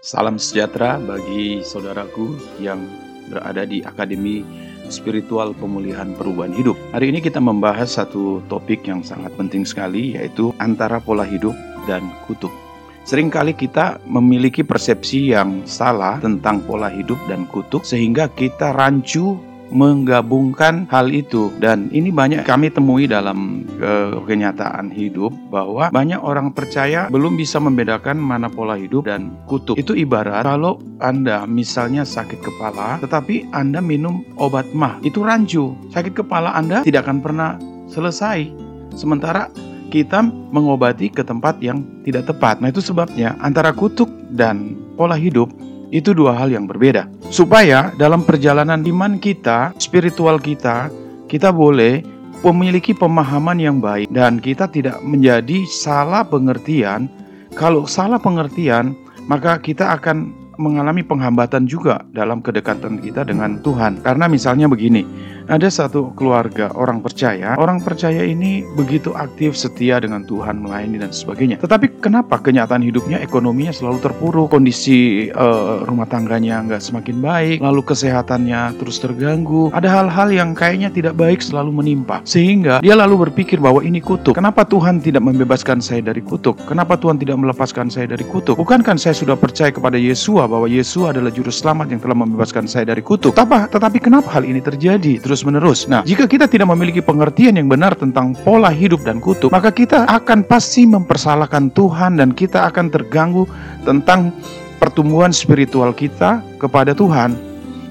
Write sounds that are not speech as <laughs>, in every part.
Salam sejahtera bagi saudaraku yang berada di Akademi Spiritual Pemulihan Perubahan Hidup. Hari ini kita membahas satu topik yang sangat penting sekali yaitu antara pola hidup dan kutuk. Seringkali kita memiliki persepsi yang salah tentang pola hidup dan kutuk sehingga kita rancu menggabungkan hal itu dan ini banyak kami temui dalam uh, kenyataan hidup bahwa banyak orang percaya belum bisa membedakan mana pola hidup dan kutuk. Itu ibarat kalau Anda misalnya sakit kepala tetapi Anda minum obat mah, itu rancu. Sakit kepala Anda tidak akan pernah selesai. Sementara kita mengobati ke tempat yang tidak tepat. Nah, itu sebabnya antara kutuk dan pola hidup itu dua hal yang berbeda. Supaya dalam perjalanan iman kita, spiritual kita, kita boleh memiliki pemahaman yang baik dan kita tidak menjadi salah pengertian. Kalau salah pengertian, maka kita akan mengalami penghambatan juga dalam kedekatan kita dengan Tuhan. Karena misalnya begini, ada satu keluarga orang percaya, orang percaya ini begitu aktif, setia dengan Tuhan, melayani dan sebagainya. Tetapi kenapa kenyataan hidupnya, ekonominya selalu terpuruk, kondisi uh, rumah tangganya nggak semakin baik, lalu kesehatannya terus terganggu, ada hal-hal yang kayaknya tidak baik selalu menimpa. Sehingga dia lalu berpikir bahwa ini kutuk. Kenapa Tuhan tidak membebaskan saya dari kutuk? Kenapa Tuhan tidak melepaskan saya dari kutuk? Bukankah saya sudah percaya kepada Yesua bahwa Yesus adalah juru selamat yang telah membebaskan saya dari kutuk? Tetapi, tetapi kenapa hal ini terjadi? Terus terus-menerus. Nah, jika kita tidak memiliki pengertian yang benar tentang pola hidup dan kutuk, maka kita akan pasti mempersalahkan Tuhan dan kita akan terganggu tentang pertumbuhan spiritual kita kepada Tuhan.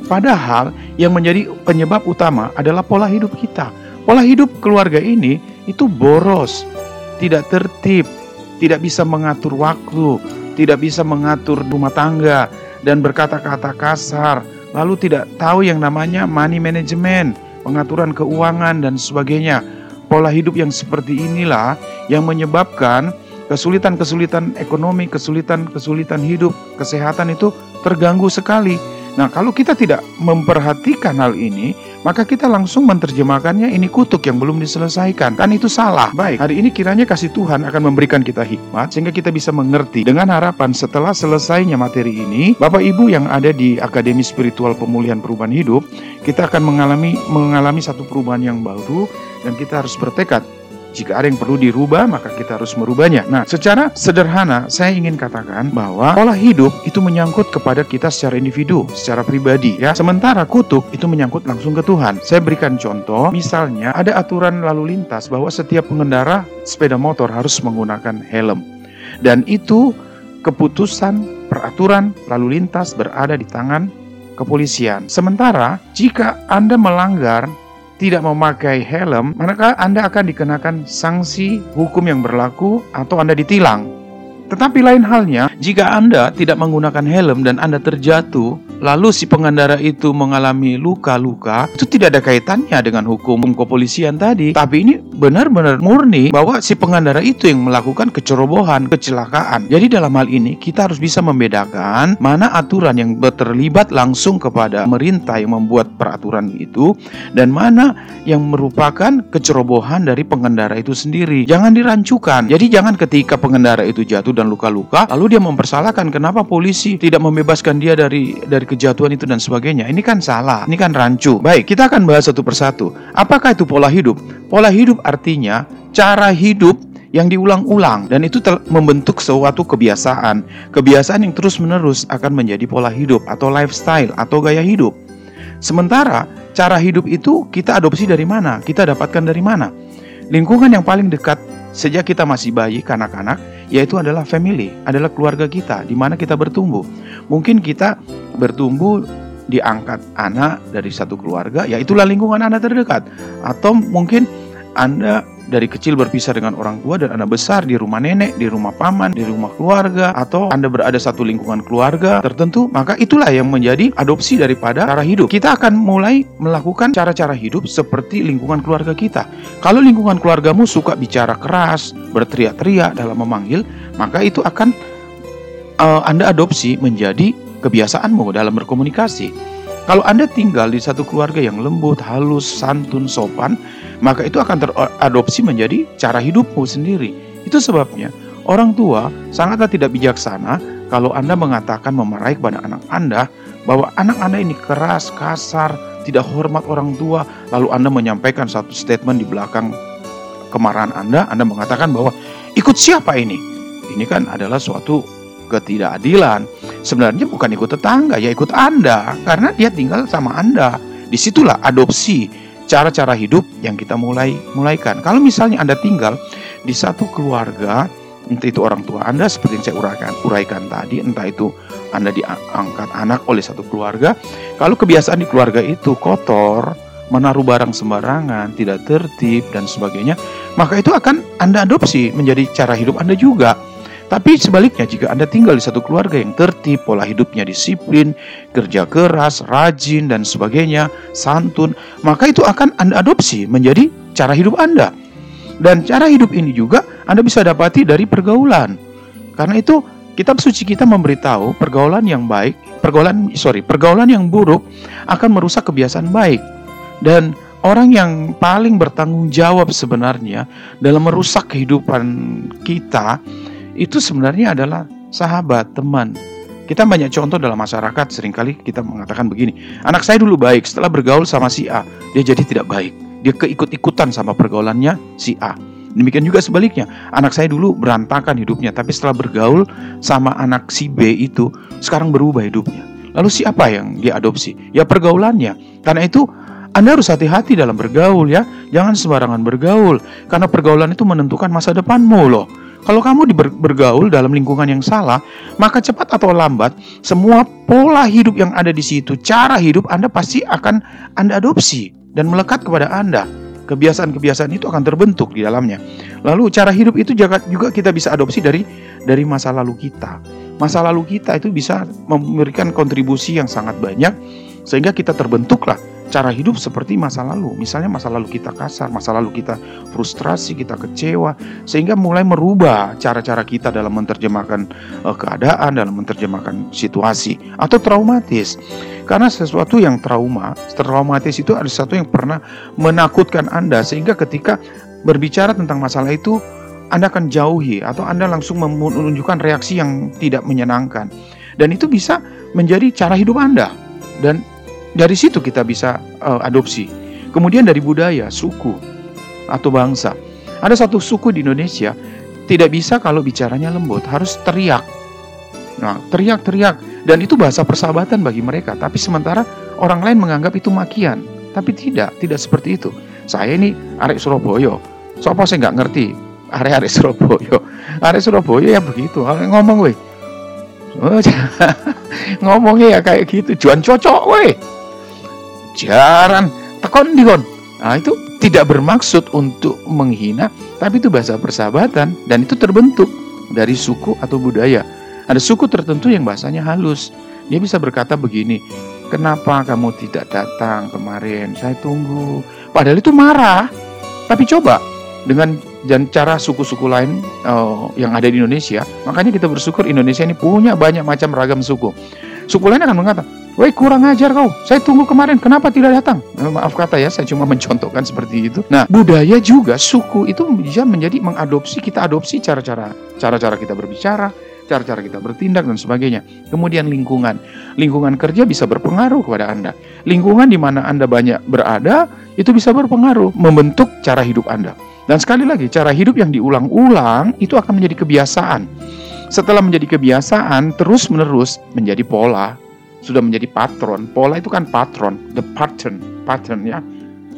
Padahal yang menjadi penyebab utama adalah pola hidup kita. Pola hidup keluarga ini itu boros, tidak tertib, tidak bisa mengatur waktu, tidak bisa mengatur rumah tangga, dan berkata-kata kasar, lalu tidak tahu yang namanya money management, pengaturan keuangan dan sebagainya. Pola hidup yang seperti inilah yang menyebabkan kesulitan-kesulitan ekonomi, kesulitan-kesulitan hidup, kesehatan itu terganggu sekali. Nah, kalau kita tidak memperhatikan hal ini, maka kita langsung menerjemahkannya ini kutuk yang belum diselesaikan. Kan itu salah. Baik, hari ini kiranya kasih Tuhan akan memberikan kita hikmat sehingga kita bisa mengerti dengan harapan setelah selesainya materi ini, Bapak Ibu yang ada di Akademi Spiritual Pemulihan Perubahan Hidup, kita akan mengalami mengalami satu perubahan yang baru dan kita harus bertekad jika ada yang perlu dirubah, maka kita harus merubahnya. Nah, secara sederhana, saya ingin katakan bahwa pola hidup itu menyangkut kepada kita secara individu, secara pribadi, ya. Sementara kutuk itu menyangkut langsung ke Tuhan. Saya berikan contoh, misalnya ada aturan lalu lintas bahwa setiap pengendara sepeda motor harus menggunakan helm. Dan itu keputusan peraturan lalu lintas berada di tangan kepolisian. Sementara jika Anda melanggar tidak memakai helm, maka Anda akan dikenakan sanksi hukum yang berlaku atau Anda ditilang. Tetapi lain halnya, jika Anda tidak menggunakan helm dan Anda terjatuh, lalu si pengendara itu mengalami luka-luka, itu tidak ada kaitannya dengan hukum kepolisian tadi. Tapi ini benar-benar murni bahwa si pengendara itu yang melakukan kecerobohan, kecelakaan. Jadi dalam hal ini kita harus bisa membedakan mana aturan yang terlibat langsung kepada pemerintah yang membuat peraturan itu dan mana yang merupakan kecerobohan dari pengendara itu sendiri. Jangan dirancukan. Jadi jangan ketika pengendara itu jatuh dan luka-luka, lalu dia mempersalahkan kenapa polisi tidak membebaskan dia dari dari kejatuhan itu dan sebagainya. Ini kan salah, ini kan rancu. Baik, kita akan bahas satu persatu. Apakah itu pola hidup? Pola hidup artinya cara hidup yang diulang-ulang dan itu membentuk suatu kebiasaan. Kebiasaan yang terus-menerus akan menjadi pola hidup atau lifestyle atau gaya hidup. Sementara cara hidup itu kita adopsi dari mana? Kita dapatkan dari mana? Lingkungan yang paling dekat sejak kita masih bayi, kanak-kanak, yaitu adalah family, adalah keluarga kita, di mana kita bertumbuh. Mungkin kita bertumbuh diangkat anak dari satu keluarga, ya itulah lingkungan Anda terdekat. Atau mungkin Anda dari kecil berpisah dengan orang tua dan Anda besar di rumah nenek, di rumah paman, di rumah keluarga, atau Anda berada satu lingkungan keluarga tertentu, maka itulah yang menjadi adopsi daripada cara hidup. Kita akan mulai melakukan cara-cara hidup seperti lingkungan keluarga kita. Kalau lingkungan keluargamu suka bicara keras, berteriak-teriak dalam memanggil, maka itu akan uh, Anda adopsi menjadi kebiasaanmu dalam berkomunikasi. Kalau Anda tinggal di satu keluarga yang lembut, halus, santun, sopan, maka itu akan teradopsi menjadi cara hidupmu sendiri. Itu sebabnya orang tua sangatlah tidak bijaksana kalau Anda mengatakan memarahi kepada anak Anda bahwa anak Anda ini keras, kasar, tidak hormat orang tua, lalu Anda menyampaikan satu statement di belakang kemarahan Anda, Anda mengatakan bahwa ikut siapa ini? Ini kan adalah suatu ketidakadilan. Sebenarnya bukan ikut tetangga, ya ikut Anda karena dia tinggal sama Anda. Di situlah adopsi cara-cara hidup yang kita mulai mulaikan. Kalau misalnya Anda tinggal di satu keluarga, entah itu orang tua Anda seperti yang saya uraikan, uraikan tadi, entah itu Anda diangkat anak oleh satu keluarga, kalau kebiasaan di keluarga itu kotor, menaruh barang sembarangan, tidak tertib dan sebagainya, maka itu akan Anda adopsi menjadi cara hidup Anda juga. Tapi sebaliknya jika Anda tinggal di satu keluarga yang tertib, pola hidupnya disiplin, kerja keras, rajin dan sebagainya, santun, maka itu akan Anda adopsi menjadi cara hidup Anda. Dan cara hidup ini juga Anda bisa dapati dari pergaulan. Karena itu kitab suci kita memberitahu pergaulan yang baik, pergaulan sorry, pergaulan yang buruk akan merusak kebiasaan baik. Dan orang yang paling bertanggung jawab sebenarnya dalam merusak kehidupan kita itu sebenarnya adalah sahabat, teman. Kita banyak contoh dalam masyarakat sering kali kita mengatakan begini, anak saya dulu baik, setelah bergaul sama si A, dia jadi tidak baik. Dia keikut-ikutan sama pergaulannya si A. Demikian juga sebaliknya, anak saya dulu berantakan hidupnya, tapi setelah bergaul sama anak si B itu, sekarang berubah hidupnya. Lalu siapa yang dia adopsi? Ya pergaulannya. Karena itu anda harus hati-hati dalam bergaul ya. Jangan sembarangan bergaul karena pergaulan itu menentukan masa depanmu loh. Kalau kamu bergaul dalam lingkungan yang salah, maka cepat atau lambat semua pola hidup yang ada di situ, cara hidup Anda pasti akan Anda adopsi dan melekat kepada Anda. Kebiasaan-kebiasaan itu akan terbentuk di dalamnya. Lalu cara hidup itu juga kita bisa adopsi dari dari masa lalu kita. Masa lalu kita itu bisa memberikan kontribusi yang sangat banyak sehingga kita terbentuklah cara hidup seperti masa lalu. Misalnya masa lalu kita kasar, masa lalu kita frustrasi, kita kecewa, sehingga mulai merubah cara-cara kita dalam menerjemahkan uh, keadaan, dalam menerjemahkan situasi atau traumatis. Karena sesuatu yang trauma, traumatis itu ada sesuatu yang pernah menakutkan Anda sehingga ketika berbicara tentang masalah itu Anda akan jauhi atau Anda langsung menunjukkan reaksi yang tidak menyenangkan. Dan itu bisa menjadi cara hidup Anda. Dan dari situ kita bisa uh, adopsi. Kemudian dari budaya, suku atau bangsa. Ada satu suku di Indonesia tidak bisa kalau bicaranya lembut, harus teriak. Nah, teriak-teriak dan itu bahasa persahabatan bagi mereka. Tapi sementara orang lain menganggap itu makian. Tapi tidak, tidak seperti itu. Saya ini arek Surabaya. Sopo saya nggak ngerti arek-arek Surabaya. Arek Surabaya ya begitu. Ngomong weh. <laughs> Ngomongnya ya kayak gitu. Juan cocok weh jaran tekon dikon. Nah itu tidak bermaksud untuk menghina tapi itu bahasa persahabatan dan itu terbentuk dari suku atau budaya. Ada suku tertentu yang bahasanya halus. Dia bisa berkata begini kenapa kamu tidak datang kemarin? Saya tunggu. Padahal itu marah. Tapi coba dengan dan cara suku-suku lain uh, yang ada di Indonesia makanya kita bersyukur Indonesia ini punya banyak macam ragam suku. Suku lain akan mengatakan Woi kurang ajar kau, saya tunggu kemarin, kenapa tidak datang? Eh, maaf kata ya, saya cuma <laughs> mencontohkan seperti itu. Nah, budaya juga, suku itu bisa menjadi mengadopsi, kita adopsi cara-cara cara-cara kita berbicara, cara-cara kita bertindak dan sebagainya. Kemudian lingkungan. Lingkungan kerja bisa berpengaruh kepada Anda. Lingkungan di mana Anda banyak berada, itu bisa berpengaruh, membentuk cara hidup Anda. Dan sekali lagi, cara hidup yang diulang-ulang itu akan menjadi kebiasaan. Setelah menjadi kebiasaan, terus-menerus menjadi pola, sudah menjadi patron. Pola itu kan patron, the pattern, pattern ya.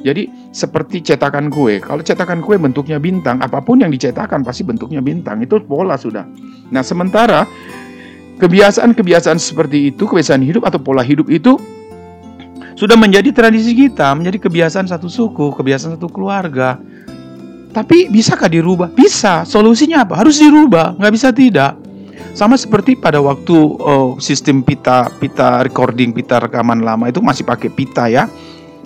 Jadi seperti cetakan kue. Kalau cetakan kue bentuknya bintang, apa pun yang dicetakkan pasti bentuknya bintang. Itu pola sudah. Nah, sementara kebiasaan-kebiasaan seperti itu, kebiasaan hidup atau pola hidup itu sudah menjadi tradisi kita, menjadi kebiasaan satu suku, kebiasaan satu keluarga. Tapi bisakah dirubah? Bisa. Solusinya apa? Harus dirubah. Nggak bisa tidak. Sama seperti pada waktu oh, sistem pita pita recording, pita rekaman lama itu masih pakai pita ya.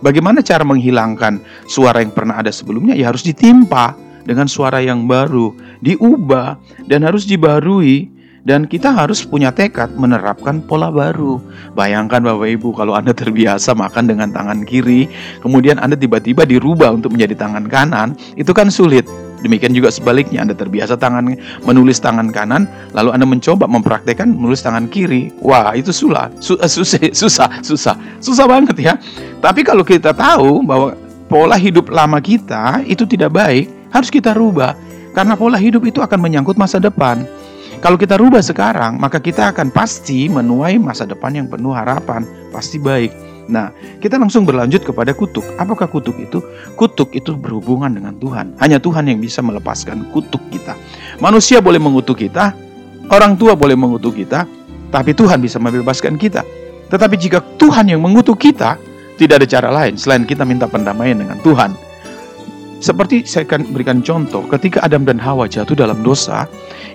Bagaimana cara menghilangkan suara yang pernah ada sebelumnya? Ya harus ditimpa dengan suara yang baru, diubah dan harus dibarui dan kita harus punya tekad menerapkan pola baru. Bayangkan Bapak Ibu kalau Anda terbiasa makan dengan tangan kiri, kemudian Anda tiba-tiba dirubah untuk menjadi tangan kanan, itu kan sulit Demikian juga sebaliknya, Anda terbiasa tangan menulis tangan kanan, lalu Anda mencoba mempraktekkan menulis tangan kiri. Wah, itu sulah, eh, susah, susah, susah, susah banget ya. Tapi kalau kita tahu bahwa pola hidup lama kita itu tidak baik, harus kita rubah. Karena pola hidup itu akan menyangkut masa depan. Kalau kita rubah sekarang, maka kita akan pasti menuai masa depan yang penuh harapan, pasti baik. Nah, kita langsung berlanjut kepada kutuk. Apakah kutuk itu? Kutuk itu berhubungan dengan Tuhan. Hanya Tuhan yang bisa melepaskan kutuk kita. Manusia boleh mengutuk kita, orang tua boleh mengutuk kita, tapi Tuhan bisa membebaskan kita. Tetapi jika Tuhan yang mengutuk kita, tidak ada cara lain selain kita minta pendamaian dengan Tuhan. Seperti saya akan berikan contoh, ketika Adam dan Hawa jatuh dalam dosa,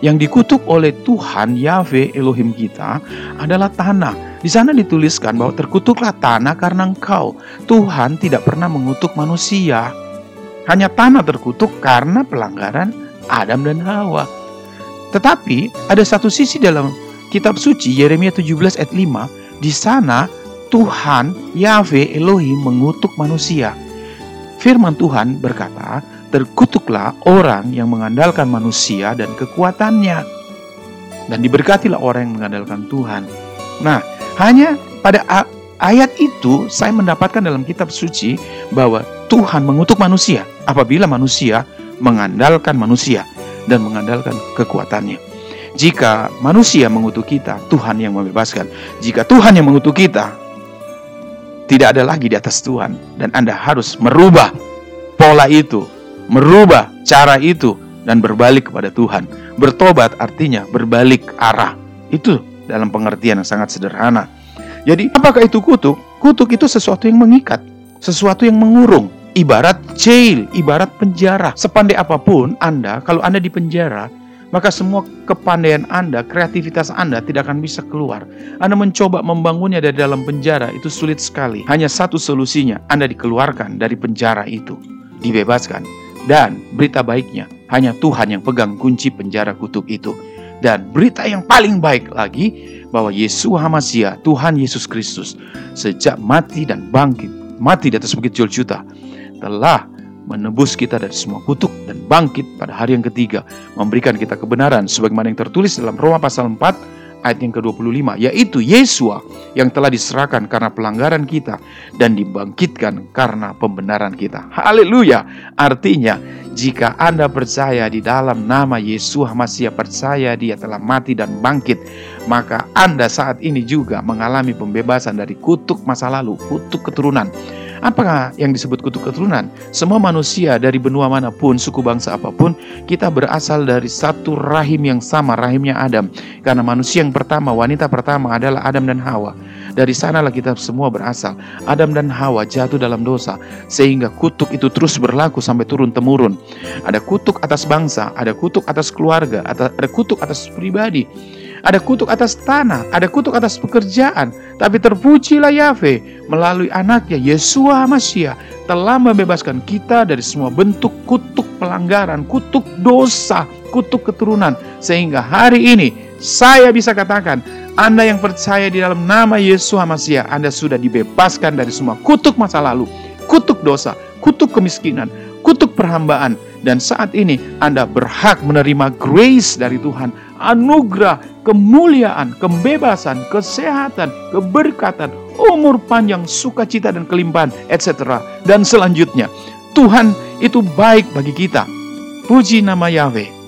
yang dikutuk oleh Tuhan Yahweh Elohim kita adalah tanah. Di sana dituliskan bahwa terkutuklah tanah karena engkau. Tuhan tidak pernah mengutuk manusia. Hanya tanah terkutuk karena pelanggaran Adam dan Hawa. Tetapi ada satu sisi dalam kitab suci Yeremia 17 ayat 5, di sana Tuhan Yahweh Elohim mengutuk manusia. Firman Tuhan berkata, "Terkutuklah orang yang mengandalkan manusia dan kekuatannya, dan diberkatilah orang yang mengandalkan Tuhan." Nah, hanya pada ayat itu saya mendapatkan dalam kitab suci bahwa Tuhan mengutuk manusia apabila manusia mengandalkan manusia dan mengandalkan kekuatannya. Jika manusia mengutuk kita, Tuhan yang membebaskan. Jika Tuhan yang mengutuk kita, tidak ada lagi di atas Tuhan dan Anda harus merubah pola itu, merubah cara itu dan berbalik kepada Tuhan. Bertobat artinya berbalik arah. Itu dalam pengertian yang sangat sederhana. Jadi, apakah itu kutuk? Kutuk itu sesuatu yang mengikat, sesuatu yang mengurung, ibarat jail, ibarat penjara. Sepandai apa pun Anda, kalau Anda di penjara, maka semua kepandaian Anda, kreativitas Anda tidak akan bisa keluar. Anda mencoba membangunnya dari dalam penjara, itu sulit sekali. Hanya satu solusinya, Anda dikeluarkan dari penjara itu, dibebaskan. Dan berita baiknya, hanya Tuhan yang pegang kunci penjara kutuk itu. Dan berita yang paling baik lagi, bahwa Yesus Hamasia, Tuhan Yesus Kristus, sejak mati dan bangkit, mati di atas bukit Joljuta, telah menebus kita dari semua kutuk dan bangkit pada hari yang ketiga, memberikan kita kebenaran sebagaimana yang tertulis dalam Roma pasal 4 ayat yang ke-25, yaitu Yesua yang telah diserahkan karena pelanggaran kita dan dibangkitkan karena pembenaran kita. Haleluya! Artinya, jika Anda percaya di dalam nama Yesus Masih percaya dia telah mati dan bangkit, maka Anda saat ini juga mengalami pembebasan dari kutuk masa lalu, kutuk keturunan Apakah yang disebut kutuk keturunan? Semua manusia dari benua mana pun, suku bangsa apa pun, kita berasal dari satu rahim yang sama, rahimnya Adam. Karena manusia yang pertama, wanita pertama adalah Adam dan Hawa. Dari sanalah kita semua berasal. Adam dan Hawa jatuh dalam dosa, sehingga kutuk itu terus berlaku sampai turun temurun. Ada kutuk atas bangsa, ada kutuk atas keluarga, ada kutuk atas pribadi. Ada kutuk atas tanah, ada kutuk atas pekerjaan. Tapi terpujilah Yahweh melalui anaknya Yesua Masya telah membebaskan kita dari semua bentuk kutuk pelanggaran, kutuk dosa, kutuk keturunan. Sehingga hari ini saya bisa katakan, Anda yang percaya di dalam nama Yesua Masya, Anda sudah dibebaskan dari semua kutuk masa lalu, kutuk dosa, kutuk kemiskinan, kutuk perhambaan. Dan saat ini Anda berhak menerima grace dari Tuhan, anugerah kemuliaan, kebebasan, kesehatan, keberkatan, umur panjang, sukacita dan kelimpahan, etc. Dan selanjutnya, Tuhan itu baik bagi kita. Puji nama Yahweh.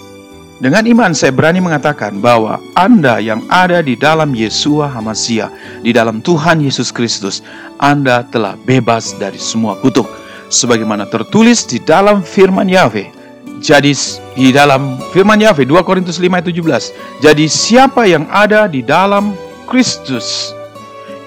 Dengan iman saya berani mengatakan bahwa Anda yang ada di dalam Yesua Hamasia, di dalam Tuhan Yesus Kristus, Anda telah bebas dari semua kutuk. Sebagaimana tertulis di dalam firman Yahweh, jadi di dalam firman Yahweh 2 Korintus 5 ayat 17. Jadi siapa yang ada di dalam Kristus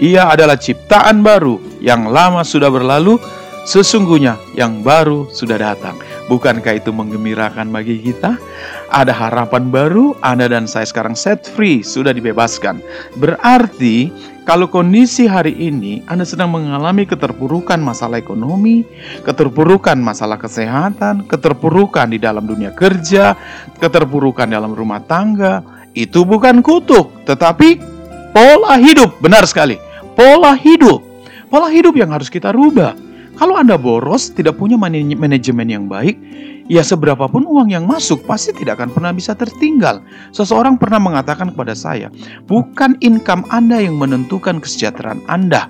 ia adalah ciptaan baru yang lama sudah berlalu sesungguhnya yang baru sudah datang. Bukankah itu menggembirakan bagi kita? Ada harapan baru, Anda dan saya sekarang set free, sudah dibebaskan. Berarti kalau kondisi hari ini Anda sedang mengalami keterpurukan masalah ekonomi, keterpurukan masalah kesehatan, keterpurukan di dalam dunia kerja, keterpurukan dalam rumah tangga, itu bukan kutuk, tetapi pola hidup. Benar sekali. Pola hidup. Pola hidup yang harus kita rubah. Kalau Anda boros, tidak punya manajemen yang baik, ya seberapapun uang yang masuk pasti tidak akan pernah bisa tertinggal. Seseorang pernah mengatakan kepada saya, bukan income Anda yang menentukan kesejahteraan Anda.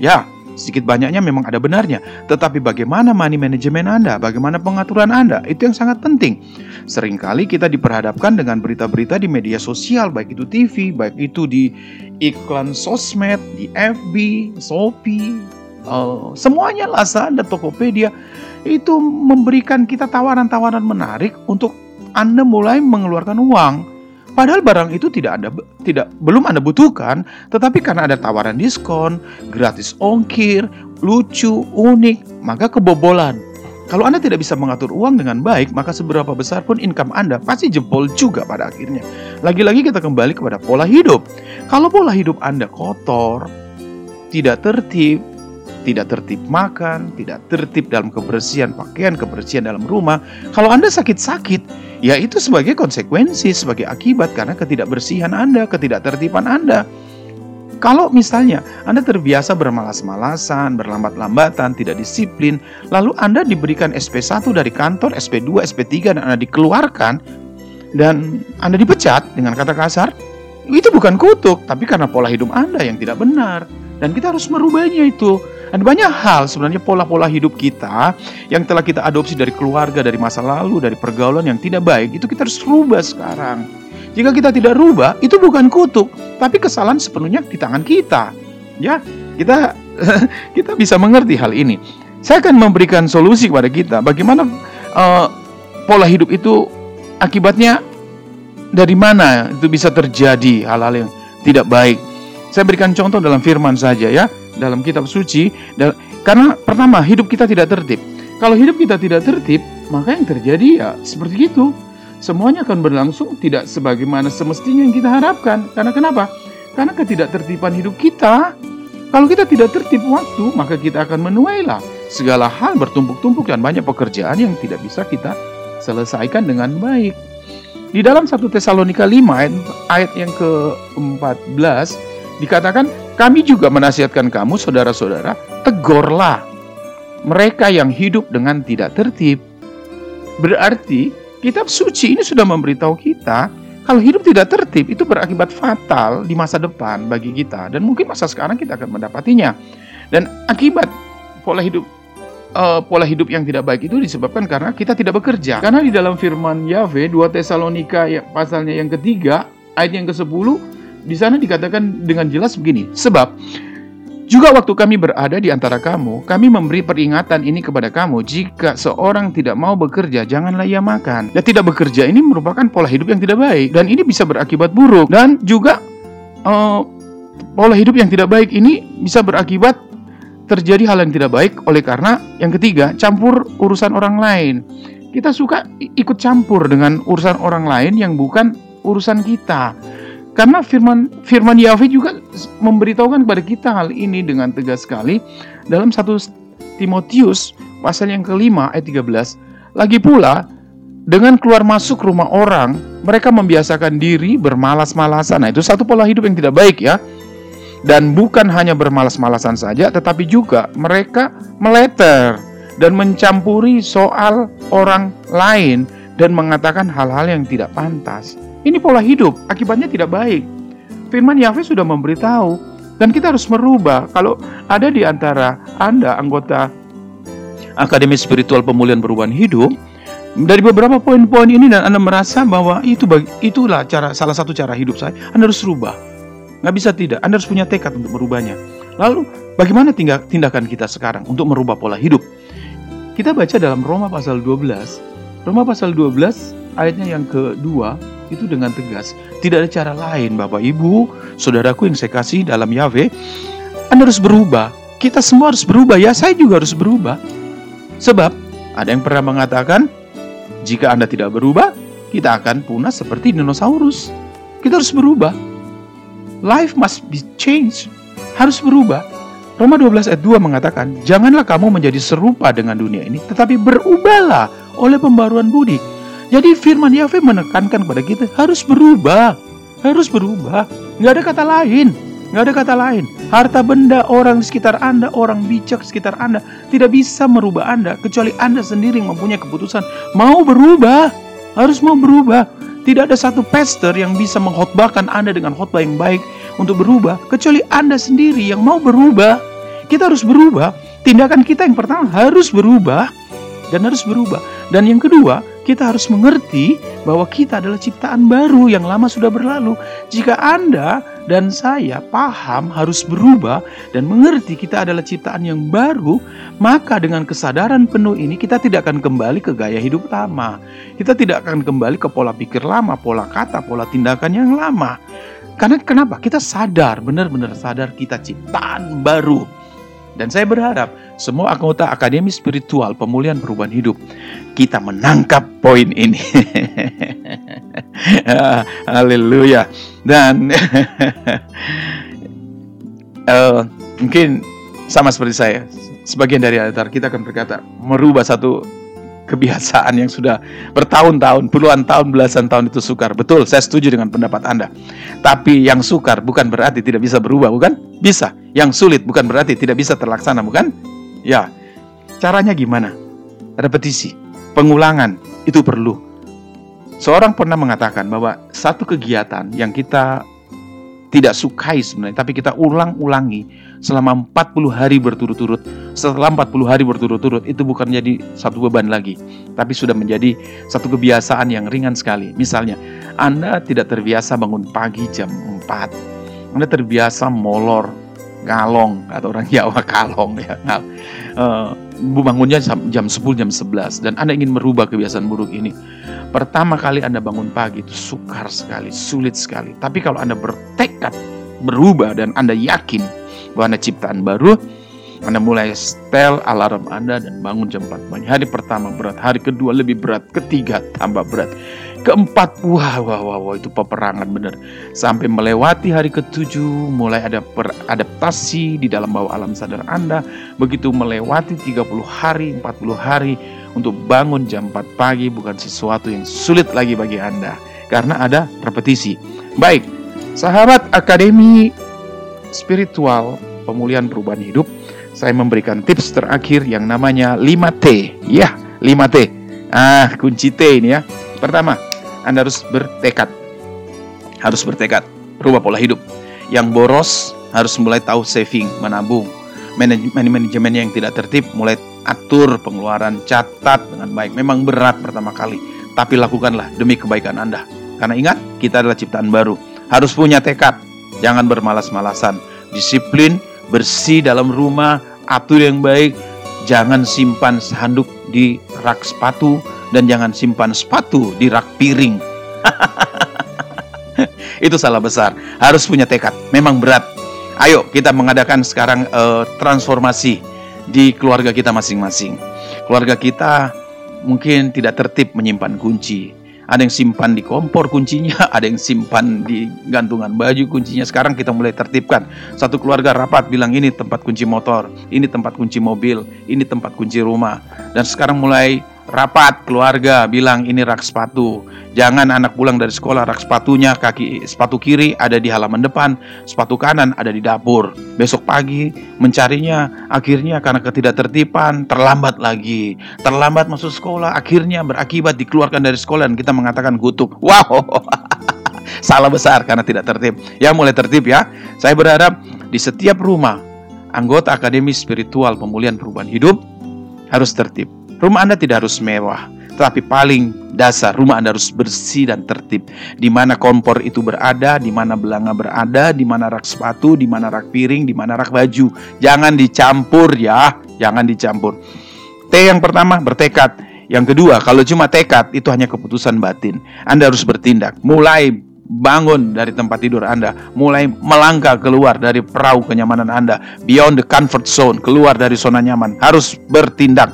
Ya, sedikit banyaknya memang ada benarnya, tetapi bagaimana money manajemen Anda, bagaimana pengaturan Anda, itu yang sangat penting. Seringkali kita diperhadapkan dengan berita-berita di media sosial, baik itu TV, baik itu di iklan sosmed, di FB, Shopee, uh, semuanya Lazada, Tokopedia itu memberikan kita tawaran-tawaran menarik untuk Anda mulai mengeluarkan uang. Padahal barang itu tidak ada tidak belum Anda butuhkan, tetapi karena ada tawaran diskon, gratis ongkir, lucu, unik, maka kebobolan. Kalau Anda tidak bisa mengatur uang dengan baik, maka seberapa besar pun income Anda pasti jebol juga pada akhirnya. Lagi-lagi kita kembali kepada pola hidup. Kalau pola hidup Anda kotor, tidak tertib, tidak tertib makan, tidak tertib dalam kebersihan pakaian, kebersihan dalam rumah. Kalau Anda sakit-sakit, ya itu sebagai konsekuensi, sebagai akibat karena ketidakbersihan Anda, ketidaktertiban Anda. Kalau misalnya Anda terbiasa bermalas-malasan, berlambat-lambatan, tidak disiplin, lalu Anda diberikan SP1 dari kantor, SP2, SP3, dan Anda dikeluarkan, dan Anda dipecat dengan kata kasar, itu bukan kutuk, tapi karena pola hidup Anda yang tidak benar. Dan kita harus merubahnya itu. Ada banyak hal sebenarnya pola-pola hidup kita yang telah kita adopsi dari keluarga, dari masa lalu, dari pergaulan yang tidak baik, itu kita harus rubah sekarang. Jika kita tidak rubah, itu bukan kutuk, tapi kesalahan sepenuhnya di tangan kita. Ya, kita <laughs> kita bisa mengerti hal ini. Saya akan memberikan solusi kepada kita bagaimana uh, pola hidup itu akibatnya dari mana itu bisa terjadi hal-hal yang tidak baik. Saya berikan contoh dalam firman saja ya dalam kitab suci dan karena pertama hidup kita tidak tertib. Kalau hidup kita tidak tertib, maka yang terjadi ya seperti itu. Semuanya akan berlangsung tidak sebagaimana semestinya yang kita harapkan. Karena kenapa? Karena ketidaktertiban hidup kita. Kalau kita tidak tertib waktu, maka kita akan menuailah segala hal bertumpuk-tumpuk dan banyak pekerjaan yang tidak bisa kita selesaikan dengan baik. Di dalam 1 Tesalonika 5 ayat yang ke-14 dikatakan kami juga menasihatkan kamu, saudara-saudara, tegurlah mereka yang hidup dengan tidak tertib. Berarti kitab suci ini sudah memberitahu kita kalau hidup tidak tertib itu berakibat fatal di masa depan bagi kita dan mungkin masa sekarang kita akan mendapatinya. Dan akibat pola hidup uh, pola hidup yang tidak baik itu disebabkan karena kita tidak bekerja. Karena di dalam firman Yahweh 2 Tesalonika ya, pasalnya yang ketiga ayat yang ke-10 di sana dikatakan dengan jelas begini, sebab juga waktu kami berada di antara kamu, kami memberi peringatan ini kepada kamu, jika seorang tidak mau bekerja, janganlah ia makan. Dan tidak bekerja ini merupakan pola hidup yang tidak baik, dan ini bisa berakibat buruk. Dan juga uh, pola hidup yang tidak baik ini bisa berakibat terjadi hal yang tidak baik oleh karena yang ketiga, campur urusan orang lain. Kita suka ikut campur dengan urusan orang lain yang bukan urusan kita. Karena firman firman Yahweh juga memberitahukan kepada kita hal ini dengan tegas sekali dalam satu Timotius pasal yang kelima ayat 13. Lagi pula dengan keluar masuk rumah orang, mereka membiasakan diri bermalas-malasan. Nah, itu satu pola hidup yang tidak baik ya. Dan bukan hanya bermalas-malasan saja, tetapi juga mereka meleter dan mencampuri soal orang lain dan mengatakan hal-hal yang tidak pantas. Ini pola hidup, akibatnya tidak baik. Firman Yahweh sudah memberitahu, dan kita harus merubah. Kalau ada di antara Anda, anggota Akademi Spiritual Pemulihan Perubahan Hidup, dari beberapa poin-poin ini dan Anda merasa bahwa itu itulah cara salah satu cara hidup saya, Anda harus rubah. Nggak bisa tidak, Anda harus punya tekad untuk merubahnya. Lalu, bagaimana tindakan kita sekarang untuk merubah pola hidup? Kita baca dalam Roma pasal 12. Roma pasal 12 ayatnya yang kedua itu dengan tegas. Tidak ada cara lain Bapak Ibu, saudaraku yang saya kasih dalam Yahweh. Anda harus berubah. Kita semua harus berubah ya, saya juga harus berubah. Sebab ada yang pernah mengatakan, jika Anda tidak berubah, kita akan punah seperti dinosaurus. Kita harus berubah. Life must be changed. Harus berubah. Roma 12 ayat 2 mengatakan, Janganlah kamu menjadi serupa dengan dunia ini, tetapi berubahlah oleh pembaruan budi jadi firman Yahweh menekankan kepada kita harus berubah. Harus berubah. Nggak ada kata lain. Nggak ada kata lain. Harta benda orang di sekitar Anda, orang bijak di sekitar Anda, tidak bisa merubah Anda, kecuali Anda sendiri yang mempunyai keputusan. Mau berubah, harus mau berubah. Tidak ada satu pastor yang bisa mengkhotbahkan Anda dengan khotbah yang baik untuk berubah, kecuali Anda sendiri yang mau berubah. Kita harus berubah. Tindakan kita yang pertama harus berubah dan harus berubah. Dan yang kedua, kita harus mengerti bahwa kita adalah ciptaan baru yang lama sudah berlalu. Jika Anda dan saya paham harus berubah dan mengerti kita adalah ciptaan yang baru, maka dengan kesadaran penuh ini kita tidak akan kembali ke gaya hidup lama. Kita tidak akan kembali ke pola pikir lama, pola kata, pola tindakan yang lama. Karena kenapa? Kita sadar, benar-benar sadar kita ciptaan baru. Dan saya berharap semua anggota Akademi Spiritual Pemulihan Perubahan Hidup kita menangkap poin ini. <laughs> Haleluya. Dan uh, <laughs> mungkin sama seperti saya, sebagian dari altar kita akan berkata merubah satu kebiasaan yang sudah bertahun-tahun, puluhan tahun, belasan tahun itu sukar. Betul, saya setuju dengan pendapat Anda. Tapi yang sukar bukan berarti tidak bisa berubah, bukan? Bisa. Yang sulit bukan berarti tidak bisa terlaksana, bukan? Ya. Caranya gimana? Repetisi, pengulangan itu perlu. Seorang pernah mengatakan bahwa satu kegiatan yang kita tidak sukai sebenarnya, tapi kita ulang-ulangi selama 40 hari berturut-turut. Setelah 40 hari berturut-turut itu bukan jadi satu beban lagi, tapi sudah menjadi satu kebiasaan yang ringan sekali. Misalnya, Anda tidak terbiasa bangun pagi jam 4. Anda terbiasa molor, ngalong atau orang Jawa kalong ya. Uh, bangunnya jam 10 jam 11 dan Anda ingin merubah kebiasaan buruk ini. Pertama kali Anda bangun pagi itu sukar sekali, sulit sekali. Tapi kalau Anda bertekad berubah dan Anda yakin bahwa Anda ciptaan baru, Anda mulai setel alarm Anda dan bangun jam 4 pagi. Hari pertama berat, hari kedua lebih berat, ketiga tambah berat. Keempat, wah, wah, wah, wah itu peperangan benar. Sampai melewati hari ketujuh, mulai ada beradaptasi di dalam bawah alam sadar Anda. Begitu melewati 30 hari, 40 hari, untuk bangun jam 4 pagi bukan sesuatu yang sulit lagi bagi Anda. Karena ada repetisi. Baik, sahabat Akademi Spiritual pemulihan perubahan hidup, saya memberikan tips terakhir yang namanya 5T. Ya, 5T. Ah, kunci T ini ya. Pertama, Anda harus bertekad. Harus bertekad, rubah pola hidup. Yang boros harus mulai tahu saving, menabung. Manajemen manajemen yang tidak tertib mulai atur pengeluaran, catat dengan baik. Memang berat pertama kali, tapi lakukanlah demi kebaikan Anda. Karena ingat, kita adalah ciptaan baru. Harus punya tekad, jangan bermalas-malasan. Disiplin, bersih dalam rumah, atur yang baik, jangan simpan handuk di rak sepatu dan jangan simpan sepatu di rak piring. <laughs> Itu salah besar. Harus punya tekad. Memang berat. Ayo kita mengadakan sekarang uh, transformasi di keluarga kita masing-masing. Keluarga kita mungkin tidak tertib menyimpan kunci ada yang simpan di kompor kuncinya, <laughs> ada yang simpan di gantungan baju kuncinya. Sekarang kita mulai tertibkan. Satu keluarga rapat bilang ini tempat kunci motor, ini tempat kunci mobil, ini tempat kunci rumah. Dan sekarang mulai rapat keluarga bilang ini rak sepatu. Jangan anak pulang dari sekolah rak sepatunya kaki sepatu kiri ada di halaman depan, sepatu kanan ada di dapur. Besok pagi mencarinya akhirnya karena ketidaktertiban terlambat lagi. Terlambat masuk sekolah akhirnya berakibat dikeluarkan dari sekolah dan kita mengatakan kutuk. Wow. <laughs> Salah besar karena tidak tertib. Ya mulai tertib ya. Saya berharap di setiap rumah anggota Akademi Spiritual Pemulihan Perubahan Hidup harus tertib Rumah Anda tidak harus mewah, tetapi paling dasar rumah Anda harus bersih dan tertib. Di mana kompor itu berada, di mana belanga berada, di mana rak sepatu, di mana rak piring, di mana rak baju. Jangan dicampur ya, jangan dicampur. T yang pertama bertekad. Yang kedua, kalau cuma tekad itu hanya keputusan batin. Anda harus bertindak. Mulai bangun dari tempat tidur Anda, mulai melangkah keluar dari perahu kenyamanan Anda, beyond the comfort zone, keluar dari zona nyaman, harus bertindak.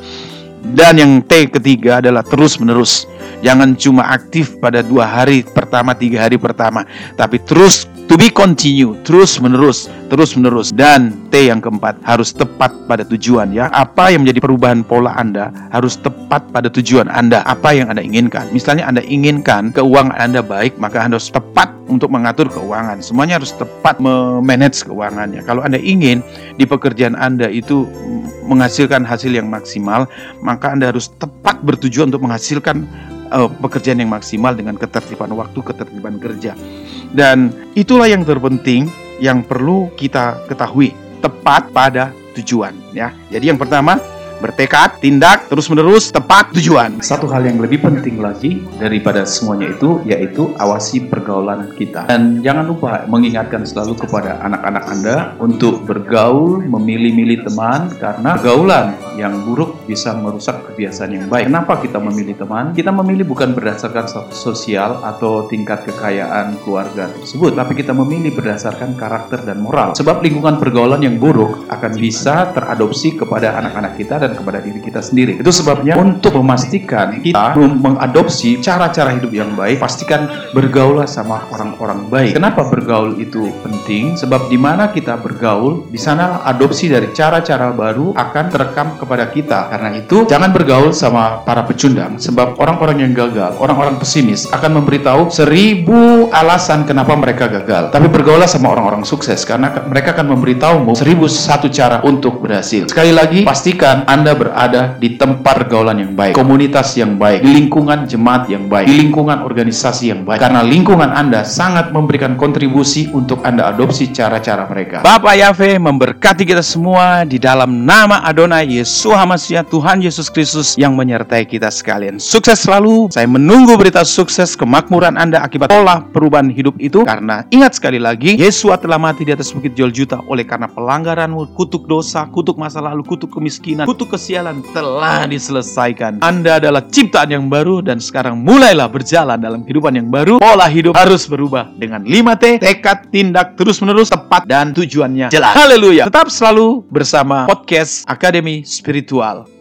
Dan yang T ketiga adalah terus-menerus. Jangan cuma aktif pada dua hari pertama, tiga hari pertama, tapi terus to be continue, terus menerus, terus menerus. Dan T yang keempat harus tepat pada tujuan ya. Apa yang menjadi perubahan pola Anda harus tepat pada tujuan Anda. Apa yang Anda inginkan. Misalnya Anda inginkan keuangan Anda baik, maka Anda harus tepat untuk mengatur keuangan. Semuanya harus tepat memanage keuangannya. Kalau Anda ingin di pekerjaan Anda itu menghasilkan hasil yang maksimal, Anda harus tepat bertujuan untuk menghasilkan uh, pekerjaan yang maksimal dengan ketertiban waktu, ketertiban kerja. Dan itulah yang terpenting yang perlu kita ketahui, tepat pada tujuan ya. Jadi yang pertama bertekad, tindak, terus-menerus, tepat tujuan. Satu hal yang lebih penting lagi daripada semuanya itu yaitu awasi pergaulan kita. Dan jangan lupa mengingatkan selalu kepada anak-anak Anda untuk bergaul, memilih-milih teman karena pergaulan yang buruk bisa merusak kebiasaan yang baik. Kenapa kita memilih teman? Kita memilih bukan berdasarkan sosial atau tingkat kekayaan keluarga tersebut, tapi kita memilih berdasarkan karakter dan moral. Sebab lingkungan pergaulan yang buruk akan bisa teradopsi kepada anak-anak kita dan dan kepada diri kita sendiri. Itu sebabnya untuk memastikan kita mengadopsi cara-cara hidup yang baik, pastikan bergaullah sama orang-orang baik. Kenapa bergaul itu penting? Sebab di mana kita bergaul, di sana adopsi dari cara-cara baru akan terekam kepada kita. Karena itu, jangan bergaul sama para pecundang, sebab orang-orang yang gagal, orang-orang pesimis akan memberitahu seribu alasan kenapa mereka gagal. Tapi bergaullah sama orang-orang sukses, karena mereka akan memberitahu seribu satu cara untuk berhasil. Sekali lagi, pastikan anda berada di tempat pergaulan yang baik, komunitas yang baik, di lingkungan jemaat yang baik, di lingkungan organisasi yang baik. Karena lingkungan Anda sangat memberikan kontribusi untuk Anda adopsi cara-cara mereka. Bapak Yahweh memberkati kita semua di dalam nama Adonai Yesus Hamasiah Tuhan Yesus Kristus yang menyertai kita sekalian. Sukses selalu. Saya menunggu berita sukses kemakmuran Anda akibat pola perubahan hidup itu karena ingat sekali lagi Yesus telah mati di atas bukit Juta oleh karena pelanggaranmu, kutuk dosa, kutuk masa lalu, kutuk kemiskinan, kutuk kesialan telah diselesaikan. Anda adalah ciptaan yang baru dan sekarang mulailah berjalan dalam kehidupan yang baru. Pola hidup harus berubah dengan 5T, tekad, tindak, terus-menerus, tepat, dan tujuannya jelas. Haleluya. Tetap selalu bersama podcast Akademi Spiritual.